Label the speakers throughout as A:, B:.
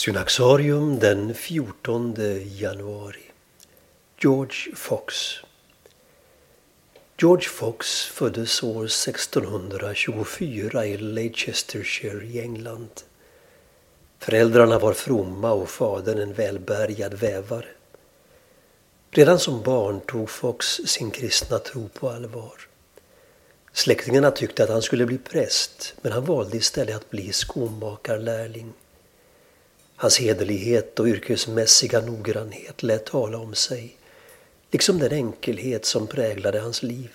A: Synaxarium den 14 januari. George Fox. George Fox föddes år 1624 i Leicestershire i England. Föräldrarna var fromma och fadern en välbärgad vävare. Redan som barn tog Fox sin kristna tro på allvar. Släktingarna tyckte att han skulle bli präst men han valde istället att bli skomakarlärling. Hans hederlighet och yrkesmässiga noggrannhet lät tala om sig, liksom den enkelhet som präglade hans liv.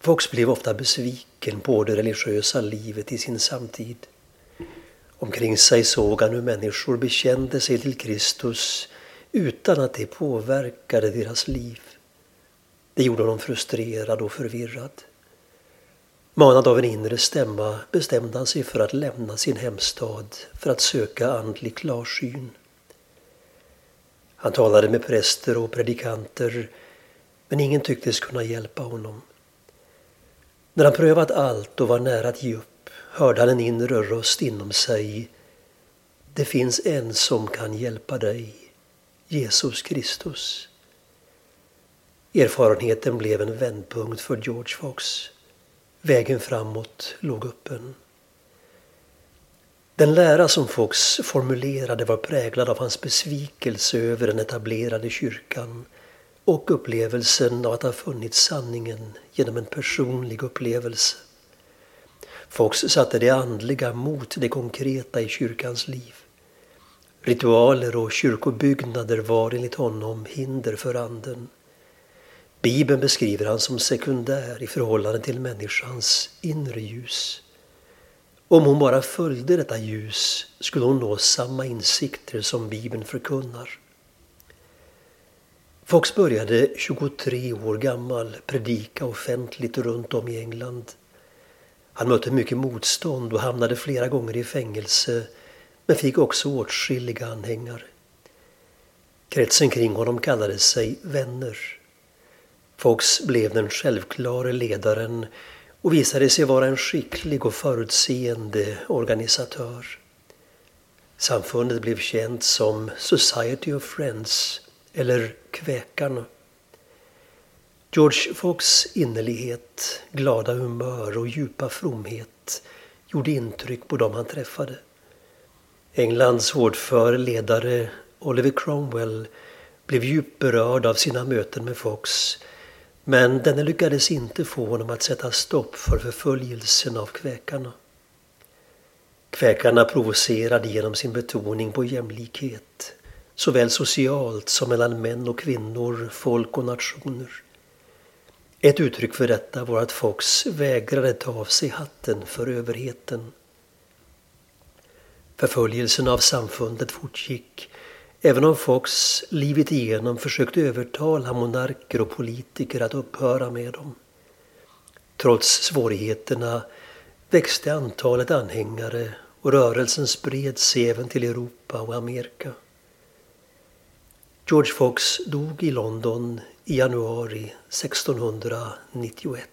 A: Fox blev ofta besviken på det religiösa livet i sin samtid. Omkring sig såg han hur människor bekände sig till Kristus utan att det påverkade deras liv. Det gjorde honom frustrerad och förvirrad. Manad av en inre stämma bestämde han sig för att lämna sin hemstad för att söka andlig klarsyn. Han talade med präster och predikanter men ingen tycktes kunna hjälpa honom. När han prövat allt och var nära att ge upp hörde han en inre röst inom sig. Det finns en som kan hjälpa dig, Jesus Kristus. Erfarenheten blev en vändpunkt för George Fox. Vägen framåt låg öppen. Den lära som Fox formulerade var präglad av hans besvikelse över den etablerade kyrkan och upplevelsen av att ha funnit sanningen genom en personlig upplevelse. Fox satte det andliga mot det konkreta i kyrkans liv. Ritualer och kyrkobyggnader var enligt honom hinder för anden. Bibeln beskriver han som sekundär i förhållande till människans inre ljus. Om hon bara följde detta ljus skulle hon nå samma insikter som Bibeln förkunnar. Fox började 23 år gammal predika offentligt runt om i England. Han mötte mycket motstånd och hamnade flera gånger i fängelse men fick också åtskilliga anhängare. Kretsen kring honom kallade sig vänner. Fox blev den självklare ledaren och visade sig vara en skicklig och förutseende organisatör. Samfundet blev känt som Society of Friends eller Kväkarna. George Fox innerlighet, glada humör och djupa fromhet gjorde intryck på dem han träffade. Englands hårdföre ledare Oliver Cromwell blev djupt berörd av sina möten med Fox men denne lyckades inte få honom att sätta stopp för förföljelsen av kväkarna. Kväkarna provocerade genom sin betoning på jämlikhet, såväl socialt som mellan män och kvinnor, folk och nationer. Ett uttryck för detta var att Fox vägrade ta av sig hatten för överheten. Förföljelsen av samfundet fortgick Även om Fox livet igenom försökt övertala monarker och politiker att upphöra med dem. Trots svårigheterna växte antalet anhängare och rörelsen spred sig även till Europa och Amerika. George Fox dog i London i januari 1691.